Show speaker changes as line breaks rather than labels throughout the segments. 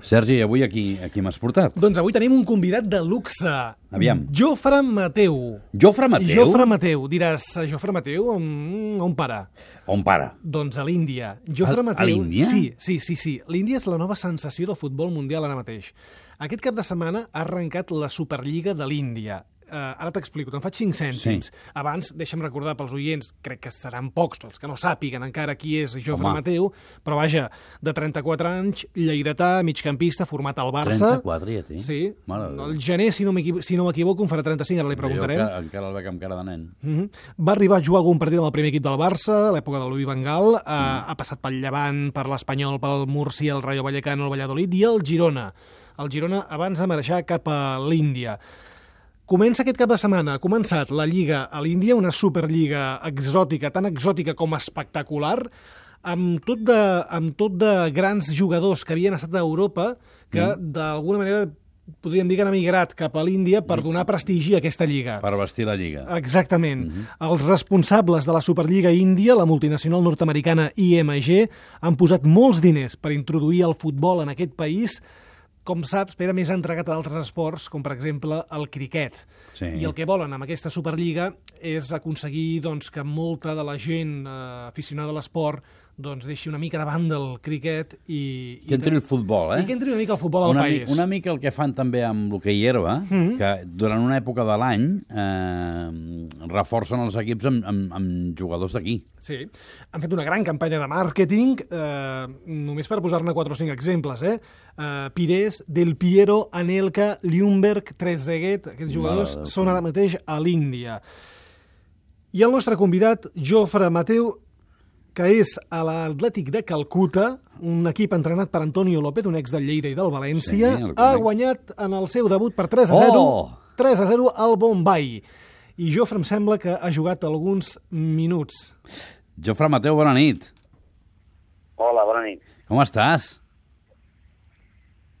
Sergi, avui aquí, aquí m'has portat?
Doncs avui tenim un convidat de luxe.
Aviam.
Jofre Mateu.
Jofre Mateu?
Jofre Mateu. Diràs, Jofre Mateu, on, on para?
On para?
Doncs a l'Índia. Jofre
A- a
Mateu...
l'Índia?
Sí, sí, sí, sí. L'Índia és la nova sensació del futbol mundial ara mateix. Aquest cap de setmana ha arrencat la Superliga de l'Índia. Uh, ara t'explico, te'n faig 5 cèntims.
Sí.
Abans, deixa'm recordar pels oients, crec que seran pocs els que no sàpiguen encara qui és Jofre
Home.
Mateu, però vaja, de 34 anys, lleidatà, migcampista, format al Barça.
34 ja té?
Sí.
Mare
el gener, si no m'equivo- si no m'equivoco, en farà 35, ara li preguntarem.
Jo encara el veig amb cara de nen.
Mm -hmm. Va arribar a jugar algun partit amb el primer equip del Barça, a l'època de Louis Van Gaal, eh,
Mm.
ha passat pel Llevant, per l'Espanyol, pel Murcia, el Rayo Vallecano, el Valladolid i el Girona. El Girona abans de marxar cap a l'Índia. Comença aquest cap de setmana, ha començat la Lliga a l'Índia, una superliga exòtica, tan exòtica com espectacular, amb tot de, amb tot de grans jugadors que havien estat a Europa, que
Mm.
d'alguna manera podríem dir que han emigrat cap a l'Índia
Mm.
per donar prestigi a aquesta lliga.
Per vestir la lliga.
Exactament.
Mhm.
Els responsables de la Superliga Índia, la multinacional nord-americana IMG, han posat molts diners per introduir el futbol en aquest país, com saps, era més entregat a d'altres esports, com per exemple el criquet.
Sí.
I el que volen amb aquesta Superliga és aconseguir doncs, que molta de la gent eh, aficionada a l'esport doncs, deixi una mica de banda el criquet i...
Que entri el futbol, eh?
I que entri una mica el futbol al
una,
país.
mi- una mica el que fan també amb l'hoquei herba,
Mhm.
que durant una època de l'any eh, reforcen els equips amb, amb, amb jugadors d'aquí.
Sí, han fet una gran campanya de màrqueting, eh, només per posar-ne 4 o 5 exemples, eh? eh Pires, Del Piero, Anelka, Ljungberg, Trezeguet, aquests jugadors
Mare de
són ara mateix a l'Índia. I el nostre convidat, Jofre Mateu, que és a l'Atlètic de Calcuta, un equip entrenat per Antonio López, un ex del Lleida i del València,
Sí,
ha guanyat en el seu debut per 3 a 0,
Oh!
3 a 0 al Bombay. I Jofre em sembla que ha jugat alguns minuts.
Jofre Mateu, bona nit.
Hola, bona nit.
Com estàs?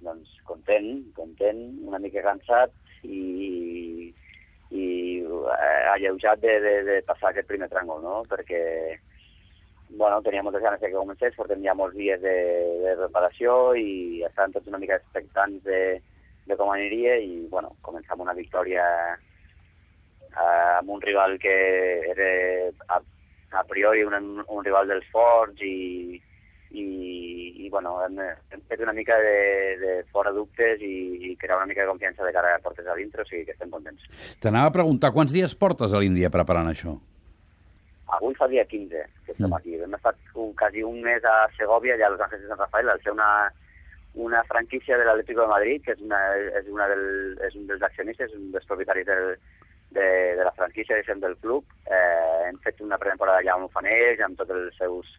Doncs content, content, una mica cansat i, i eh, alleujat de, de, de passar aquest primer tràngol, no? Perquè, bueno, tenia moltes ganes que comencés, portem ja molts dies de, de preparació i estàvem tots una mica expectants de, de com aniria i, bueno, començar una victòria eh, amb un rival que era a, a priori un, un rival dels forts i, i, i bueno, hem, hem fet una mica de, de fora dubtes i, i crear una mica de confiança de cara a portes a dintre, o sigui que estem contents.
T'anava a preguntar, quants dies portes a l'Índia preparant això?
Avui fa dia 15 que estem
Mm.
aquí. Hem estat un, quasi un mes a Segovia i a Los Ángeles de San Rafael al ser una, una franquícia de l'Atlético de Madrid, que és, una, és, una del, és un dels accionistes, un dels propietaris del, de, de la franquícia diguem, del club. Eh, hem fet una pretemporada allà amb Ufanells, amb tots els seus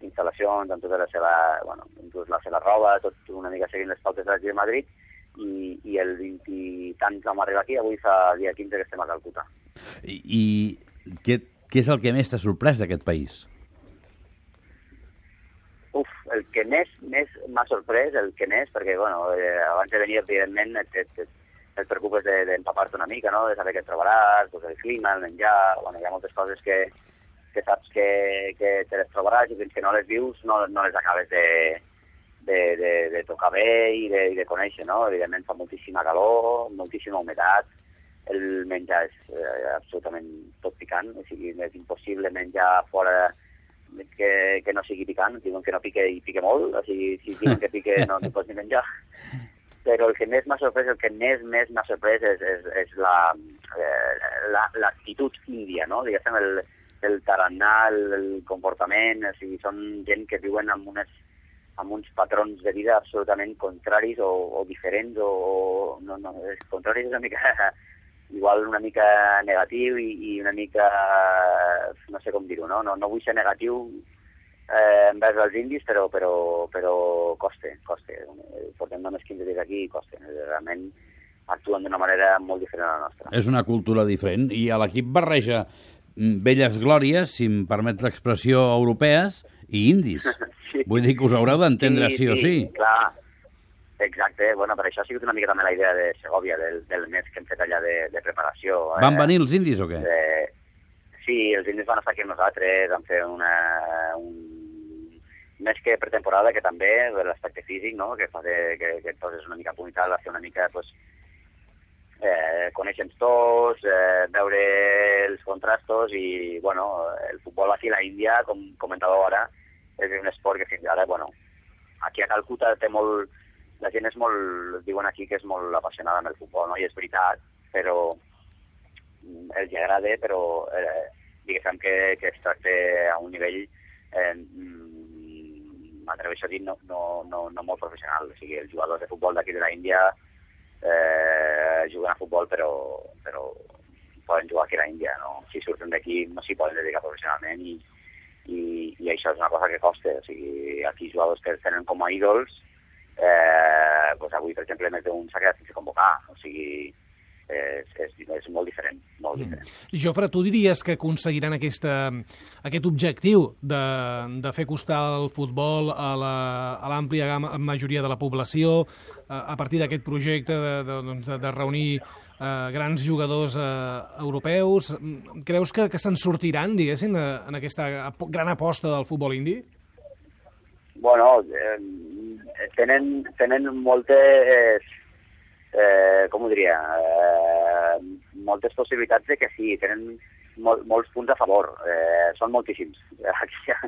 instal·lacions, amb tota la seva, bueno, inclús la seva roba, tot una mica seguint les pautes de l'Atlètic de Madrid, i, i el 20 i tants vam arribar aquí, avui fa dia 15 que estem a Calcuta.
I, i què, què és el que més t'ha sorprès d'aquest país?
Uf, el que més, més m'ha sorprès, el que més, perquè, bueno, eh, abans de venir, evidentment, et, et, et, et preocupes de- d'empapar-te una mica, no?, de saber què et trobaràs, doncs el clima, el menjar, bueno, hi ha moltes coses que, que saps que, que te les trobaràs i fins que no les vius no, no les acabes de, de, de, de tocar bé i de, i de conèixer, no? Evidentment fa moltíssima calor, moltíssima humitat, el menjar és eh, absolutament tot picant, o sigui, és impossible menjar fora que, que no sigui picant, diuen que no pique i pique molt, o sigui, si diuen que pique no no pots ni menjar. Però el que més m'ha sorprès, el que més, més m'ha sorprès és, és, és la, eh, la, índia, no? Diguéssim, el, el tarannà, el, el comportament, o sigui, són gent que viuen amb unes amb uns patrons de vida absolutament contraris o, o diferents o, no, no, contraris és una mica igual una mica negatiu i, i una mica no sé com dir-ho, no? no? No vull ser negatiu eh, envers els indis, però, però, però costa, costa. Portem només 15 dies aquí i costa. Realment actuen d'una manera molt diferent a la nostra.
És una cultura diferent i a l'equip barreja mm, velles glòries, si em permet l'expressió, europees i indis.
Sí.
Vull dir que us haureu d'entendre sí, sí o sí.
Clar, exacte. Bueno, per això ha sigut una mica també la idea de Segovia, del, del mes que hem fet allà de, de preparació.
Van venir els indis o què?
Eh, sí, els indis van estar aquí amb nosaltres, van fer una, un, més que pretemporada, que també l'aspecte físic, no? que, fa de, que, que et poses una mica puntal, a fer una mica pues, eh, conèixer tots, eh, veure els contrastos i, bueno, el futbol aquí a la Índia, com comentàveu ara, és un esport que fins ara, bueno, aquí a Calcuta té molt... La gent és molt... Diuen aquí que és molt apassionada amb el futbol, no? I és veritat, però els agrada, però eh, diguéssim que, que es tracta a un nivell eh, m'atreveixo a dir no, no, no, no molt professional. O sigui, els jugadors de futbol d'aquí de la Índia eh, juguen a futbol però, però poden jugar aquí a la Índia. No? Si surten d'aquí no s'hi poden dedicar professionalment i, i, i això és una cosa que costa. O sigui, aquí jugadors que tenen com a ídols eh, doncs avui, per exemple, més d'un s'ha quedat sense convocar. O sigui, és, és, és molt diferent, molt diferent.
Mm. Jofre, tu diries que aconseguiran aquesta, aquest objectiu de, de fer costar el futbol a l'àmplia la, majoria de la població a, a partir d'aquest projecte de, de, doncs, de, de reunir eh, grans jugadors eh, europeus. Creus que, que se'n sortiran, diguéssim, en aquesta gran aposta del futbol indi?
Bueno, eh, tenen, tenen moltes eh, com ho diria, eh, moltes possibilitats de que sí, tenen mol, molts punts a favor, eh, són moltíssims. Aquí hi ha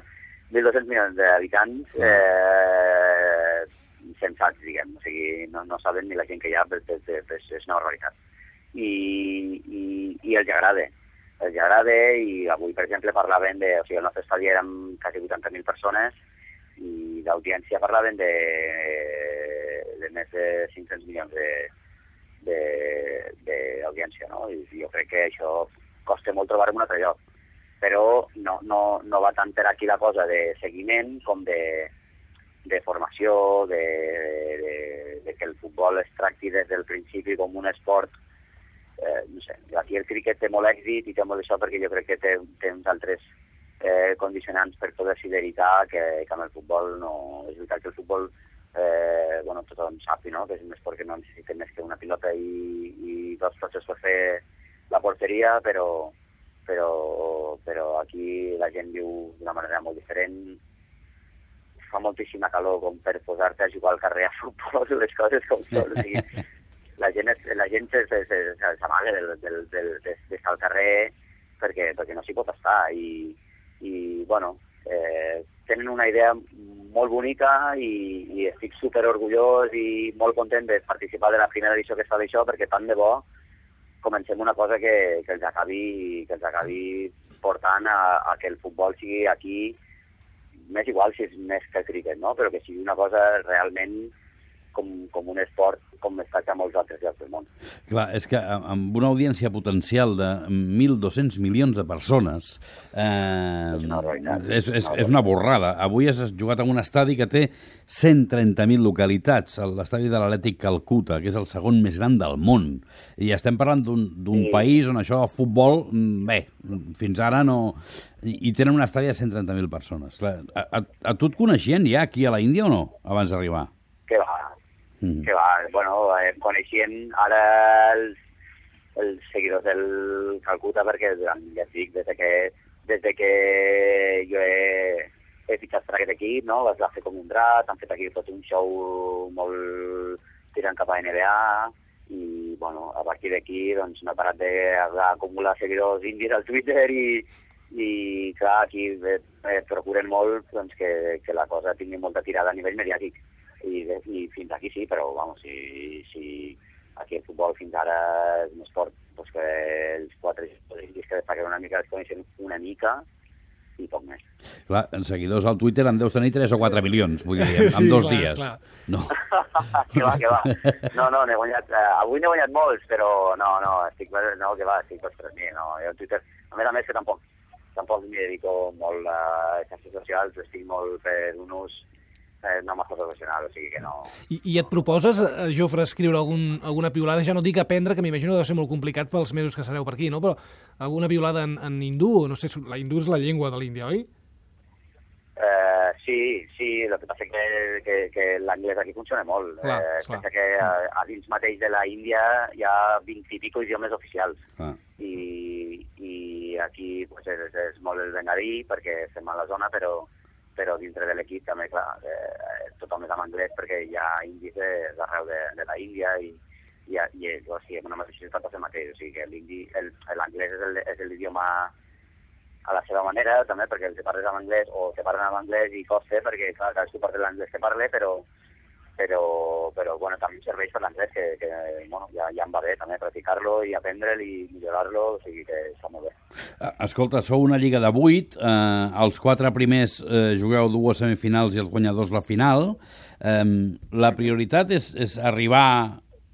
1.200 milions d'habitants eh, sensats, diguem, o sigui, no, no saben ni la gent que hi ha, és, és, és una barbaritat. I, i, i els agrada, els agrada i avui, per exemple, parlaven de... O sigui, el nostre estadi érem quasi 80.000 persones d'audiència parlaven de de més de 500 milions d'audiència, no? I jo crec que això costa molt trobar en un altre lloc. Però no, no, no va tant per aquí la cosa de seguiment com de, de formació, de, de, de que el futbol es tracti des del principi com un esport eh, no sé, aquí el cricket té molt èxit i té molt això perquè jo crec que té, té uns altres eh, condicionants per poder sideritar que, que amb el futbol no... És veritat que el futbol eh, bueno, tothom sap no? que és un esport que no necessita més que una pilota i, i dos cotxes per fer la porteria, però, però, però aquí la gent viu d'una manera molt diferent, fa moltíssima calor com per posar-te a jugar al carrer a futbol, les coses com són. O sigui, la gent, la gent s'amaga del, al carrer perquè, perquè no s'hi pot estar i, i bueno, eh, tenen una idea molt bonica i, i estic super orgullós i molt content de participar de la primera edició que es fa d'això perquè tant de bo comencem una cosa que, que els acabi, que els acabi portant a, a que el futbol sigui aquí més igual si és més que el cricket, no? però que sigui una cosa realment com, com un esport com està a molts altres llocs del món.
Clar, és que amb una audiència potencial de 1.200 milions de persones eh, és, una és, és, és una borrada. Avui has jugat en un estadi que té 130.000 localitats, l'estadi de l'Atlètic Calcuta, que és el segon més gran del món. I estem parlant d'un sí. país on això del futbol, mm, bé, fins ara no... I, i tenen un estadi de 130.000 persones. A, a, a tu et coneixien ja aquí a la Índia o no, abans d'arribar?
Que va, mm. que va, bueno, eh, coneixien ara els, els seguidors del Calcuta perquè durant, ja dic, des de que, des de que jo he, he fitxat per aquest equip, no? es va fer com un drat, han fet aquí tot un show molt tirant cap a NBA i, bueno, a partir d'aquí doncs, no ha parat d'acumular seguidors indis al Twitter i, i clar, aquí eh, eh, procuren molt doncs, que, que la cosa tingui molta tirada a nivell mediàtic i, i fins aquí sí, però vamos, si, si aquí el futbol fins ara és un esport doncs que els quatre indis que destaquen una mica els coneixen una mica i poc més.
Clar, en seguidors al Twitter en deus tenir 3 o 4 milions, vull dir, en, sí, dos clar, dies. Clar.
No. que va, que va. No, no, n'he guanyat, uh, avui n'he guanyat molts, però no, no, estic, no, que va, estic per 3.000, no, jo Twitter, a més a més que tampoc, tampoc m'hi dedico molt a xarxes socials, estic molt per un ús eh, no massa professional, o sigui que no...
I, i et proposes, eh, Jofre, escriure algun, alguna piulada, ja no dic aprendre, que m'imagino que deu ser molt complicat pels mesos que sereu per aquí, no? però alguna piulada en, en hindú, no sé, la hindú és la llengua de l'Índia, oi?
Uh, sí, sí, el que passa que, que, que l'anglès aquí funciona molt. Clar, eh, clar. que a, a dins mateix de la Índia hi ha 20 i pico idiomes oficials. Ah. I, I aquí pues, és, és molt el bengalí perquè estem a la zona, però però dintre de l'equip també, clar, eh, tothom és en anglès perquè hi ha indis d'arreu de, de la Índia i, i, i o sigui, en una mateixa ciutat passa el mateix, o sigui que l'anglès és l'idioma a la seva manera, també perquè el que parles en anglès o te parlen en anglès i costa, perquè clar, cadascú parla l'anglès que parle, però, però, però bueno, també serveix per l'anglès, que, que bueno, ja, ja em va bé també practicar-lo i aprendre'l i millorar-lo, o sigui que està molt bé.
Eh, escolta, sou una lliga de 8, eh, els quatre primers eh, jugueu dues semifinals i els guanyadors la final. Eh, la prioritat és, és arribar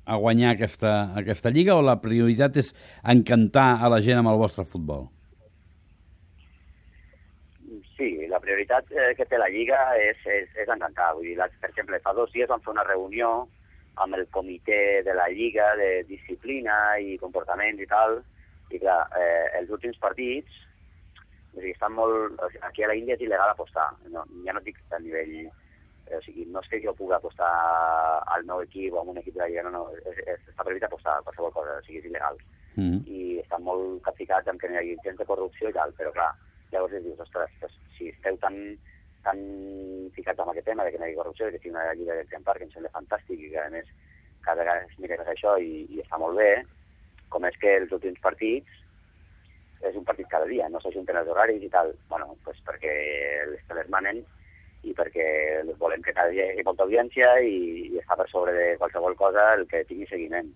a guanyar aquesta, aquesta lliga o la prioritat és encantar a la gent amb el vostre futbol?
Sí, la prioritat eh, que té la Lliga és, és, és encantar. Vull dir, la, per exemple, fa dos dies vam fer una reunió amb el comitè de la Lliga de disciplina i comportament i tal, i clar, eh, els últims partits, o sigui, estan molt... O sigui, aquí a la Índia és il·legal apostar, no, ja no dic a nivell... Eh, o sigui, no és que jo pugui apostar al meu equip o a un equip de la Lliga, no, no, és, és, està prohibit apostar a qualsevol cosa, o sigui, és il·legal. Mm -hmm. I estan molt capficats amb que no hi hagi gens de corrupció i tal, però clar, Llavors dius, ostres, si esteu tan, tan ficats amb aquest tema de que no hi ha corrupció, que sigui una lliga Park, que em sembla fantàstic i que a més cada vegada es mira més això i, i està molt bé, com és que els últims partits és un partit cada dia, no s'ajunten els horaris i tal, bueno, pues perquè les teles manen i perquè volem que cada dia hi hagi molta audiència i, i està per sobre de qualsevol cosa el que tingui seguiment.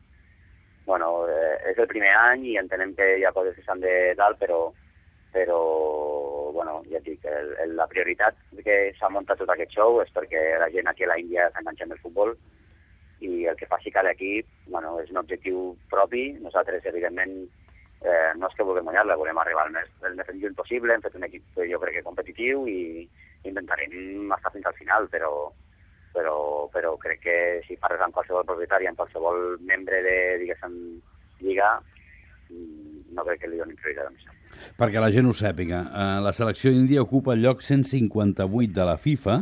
Bueno, eh, és el primer any i entenem que hi ha coses que s'han de tal, però però bueno, ja et dic, el, el, la prioritat que s'ha muntat tot aquest show és perquè la gent aquí a la Índia s'enganxa amb el futbol i el que faci cada equip bueno, és un objectiu propi. Nosaltres, evidentment, eh, no és que vulguem guanyar-la, volem arribar el més, el més lluny possible, hem fet un equip jo crec que competitiu i intentarem estar fins al final, però, però, però crec que si parles amb qualsevol propietari, amb qualsevol membre de, diguéssim, lliga, mm, no crec que li donin prioritat a això.
Perquè la gent ho sàpiga, eh, la selecció índia ocupa el lloc 158 de la FIFA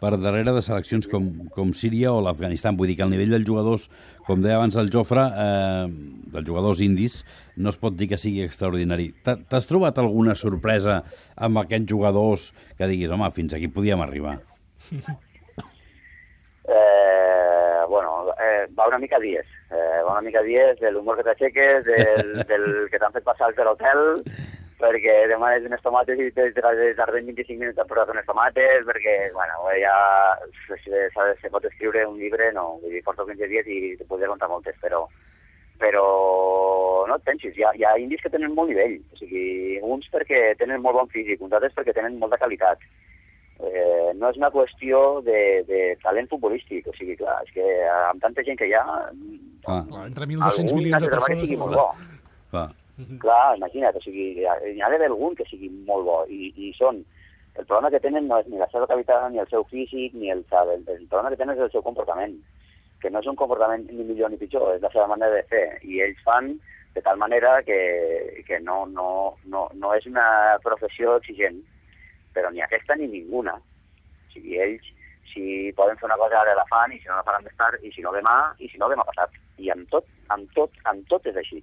per darrere de seleccions com, com Síria o l'Afganistan. Vull dir que el nivell dels jugadors, com deia abans el Jofre, eh, dels jugadors indis, no es pot dir que sigui extraordinari. T'has trobat alguna sorpresa amb aquests jugadors que diguis, home, fins aquí podíem arribar?
Eh, eh, va una mica dies. Eh, va una mica dies de l'humor que t'aixeques, del, del que t'han fet passar per l'hotel, perquè demanes unes tomates i tarden 25 minuts a posar unes tomates, perquè, bueno, ja se, se pot escriure un llibre, no, vull dir, porto 15 dies i te podria contar moltes, però però no et pensis, hi ha, hi ha indis que tenen molt nivell, o sigui, uns perquè tenen molt bon físic, uns altres perquè tenen molta qualitat. Eh, no és una qüestió de, de talent futbolístic, o sigui, clar, és que amb tanta gent que hi ha...
Ah. Entre 1.200 milions de persones...
Molt bo. Ah. Clar, imagina't, o sigui, hi ha, hi ha d'haver algun que sigui molt bo, i, i són... El problema que tenen no és ni la seva capital, ni el seu físic, ni el, el, el problema que tenen és el seu comportament, que no és un comportament ni millor ni pitjor, és la seva manera de fer, i ells fan de tal manera que, que no, no, no, no és una professió exigent, però ni aquesta ni ninguna. O sigui, ells, si poden fer una cosa ara la fan, i si no la faran més tard, i si no demà, i si no demà passat. I amb tot, amb tot, amb tot és així.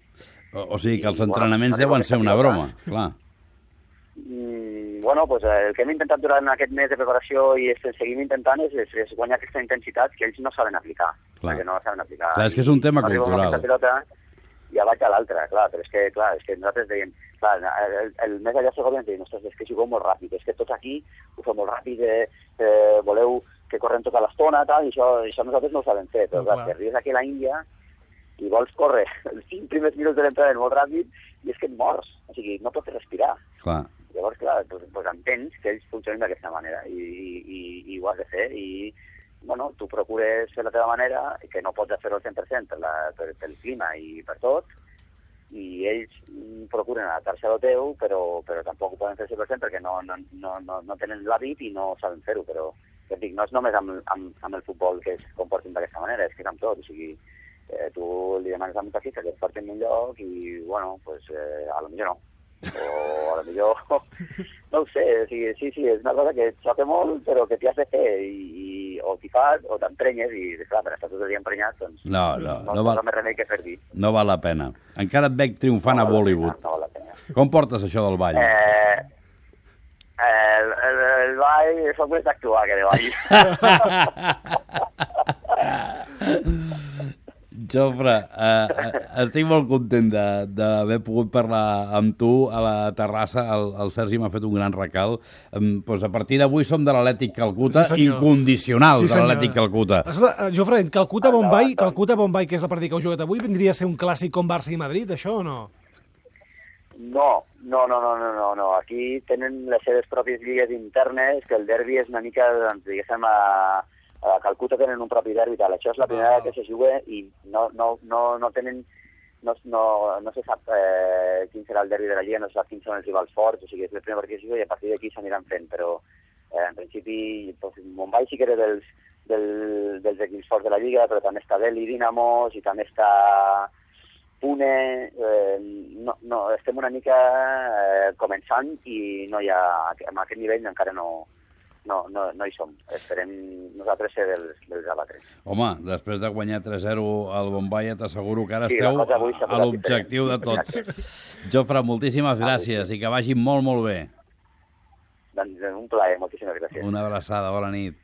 O, o sigui que els entrenaments bueno, deuen ser una broma, clar.
Mm, bueno, pues, el que hem intentat durant aquest mes de preparació i seguim intentant és, és, és guanyar aquesta intensitat que ells no saben aplicar. Clar. Perquè no la saben aplicar.
Clar, és que és un tema cultural.
Pilota, ja vaig a l'altra, clar, però és que, clar, és que nosaltres deien, clar, el, el més allà segurament deien, ostres, és que jugueu molt ràpid, és que tots aquí ho feu molt ràpid, eh, eh, voleu que correm tota l'estona, tal, i això, això nosaltres no ho sabem fer, però clar, arribes aquí a la Índia, i vols córrer els cinc primers minuts de l'entrada molt ràpid i és que et mors, o sigui, no pots respirar.
Clar.
Llavors, clar, doncs, doncs entens que ells funcionen d'aquesta manera i, i, i ho has de fer i, bueno, tu procures fer la teva manera, que no pots fer-ho al 100% per, la, per, pel clima i per tot, i ells procuren adaptar-se a lo teu, però, però tampoc ho poden fer al 100% perquè no, no, no, no, no tenen l'hàbit i no saben fer-ho, però ja dic, no és només amb, amb, amb el futbol que es comporten d'aquesta manera, és que és amb tot, o sigui, eh, tu li demanes a un taxista que et porti en un lloc i, bueno, pues, eh, a lo millor no. O a lo millor... no ho sé, o sigui, sí, sí, és una cosa que et xoca molt, però que t'hi has de fer i o t'hi fas o t'emprenyes i, clar, per estar tot el dia emprenyat, doncs
no, no, no, no, val,
més remei que fer dir.
No val la pena. Encara et veig triomfant no a Bollywood.
No val la pena.
Com portes això del ball?
Eh, el, el, del ball, soc més d'actuar que de ball.
Jofre, eh, eh, estic molt content de- d'haver pogut parlar amb tu a la terrassa. El, el Sergi m'ha fet un gran recal. Em, doncs a partir d'avui som de l'Atlètic Calcuta,
Sí, senyor.
incondicional de
senyor.
l'Atlètic Calcuta.
Escolta, eh, Jofre, Calcuta
Endavant,
Bombay,
doncs.
Calcuta Bombay, que és la partida que heu jugat avui, vindria a ser un clàssic com Barça i Madrid, això o no?
No, no, no, no, no, no, no. Aquí tenen les seves pròpies lligues internes, que el derbi és una mica, doncs, diguéssim, a, a Calcuta tenen un propi derbi tal. Això és la primera
Ah.
ah. que se juga i no, no, no, no tenen no, no, no se sap eh, quin serà el derbi de la Lliga, no se sap quins són els rivals forts, o sigui, és el primer partit que juga i a partir d'aquí s'aniran fent, però eh, en principi doncs, Mumbai sí que era dels, del, dels equips forts de la Lliga, però també està Delhi Dinamos i també està Pune, eh, no, no, estem una mica eh, començant i no hi ha, amb aquest nivell encara no, no, no, no hi som. Esperem nosaltres ser dels, dels abatres.
Home, després de guanyar 3-0 al Bombay, t'asseguro que ara
Sí,
esteu a l'objectiu de tots. Jofre, moltíssimes gràcies i que vagi molt, molt bé.
Doncs un plaer, moltíssimes gràcies.
Una abraçada, bona nit.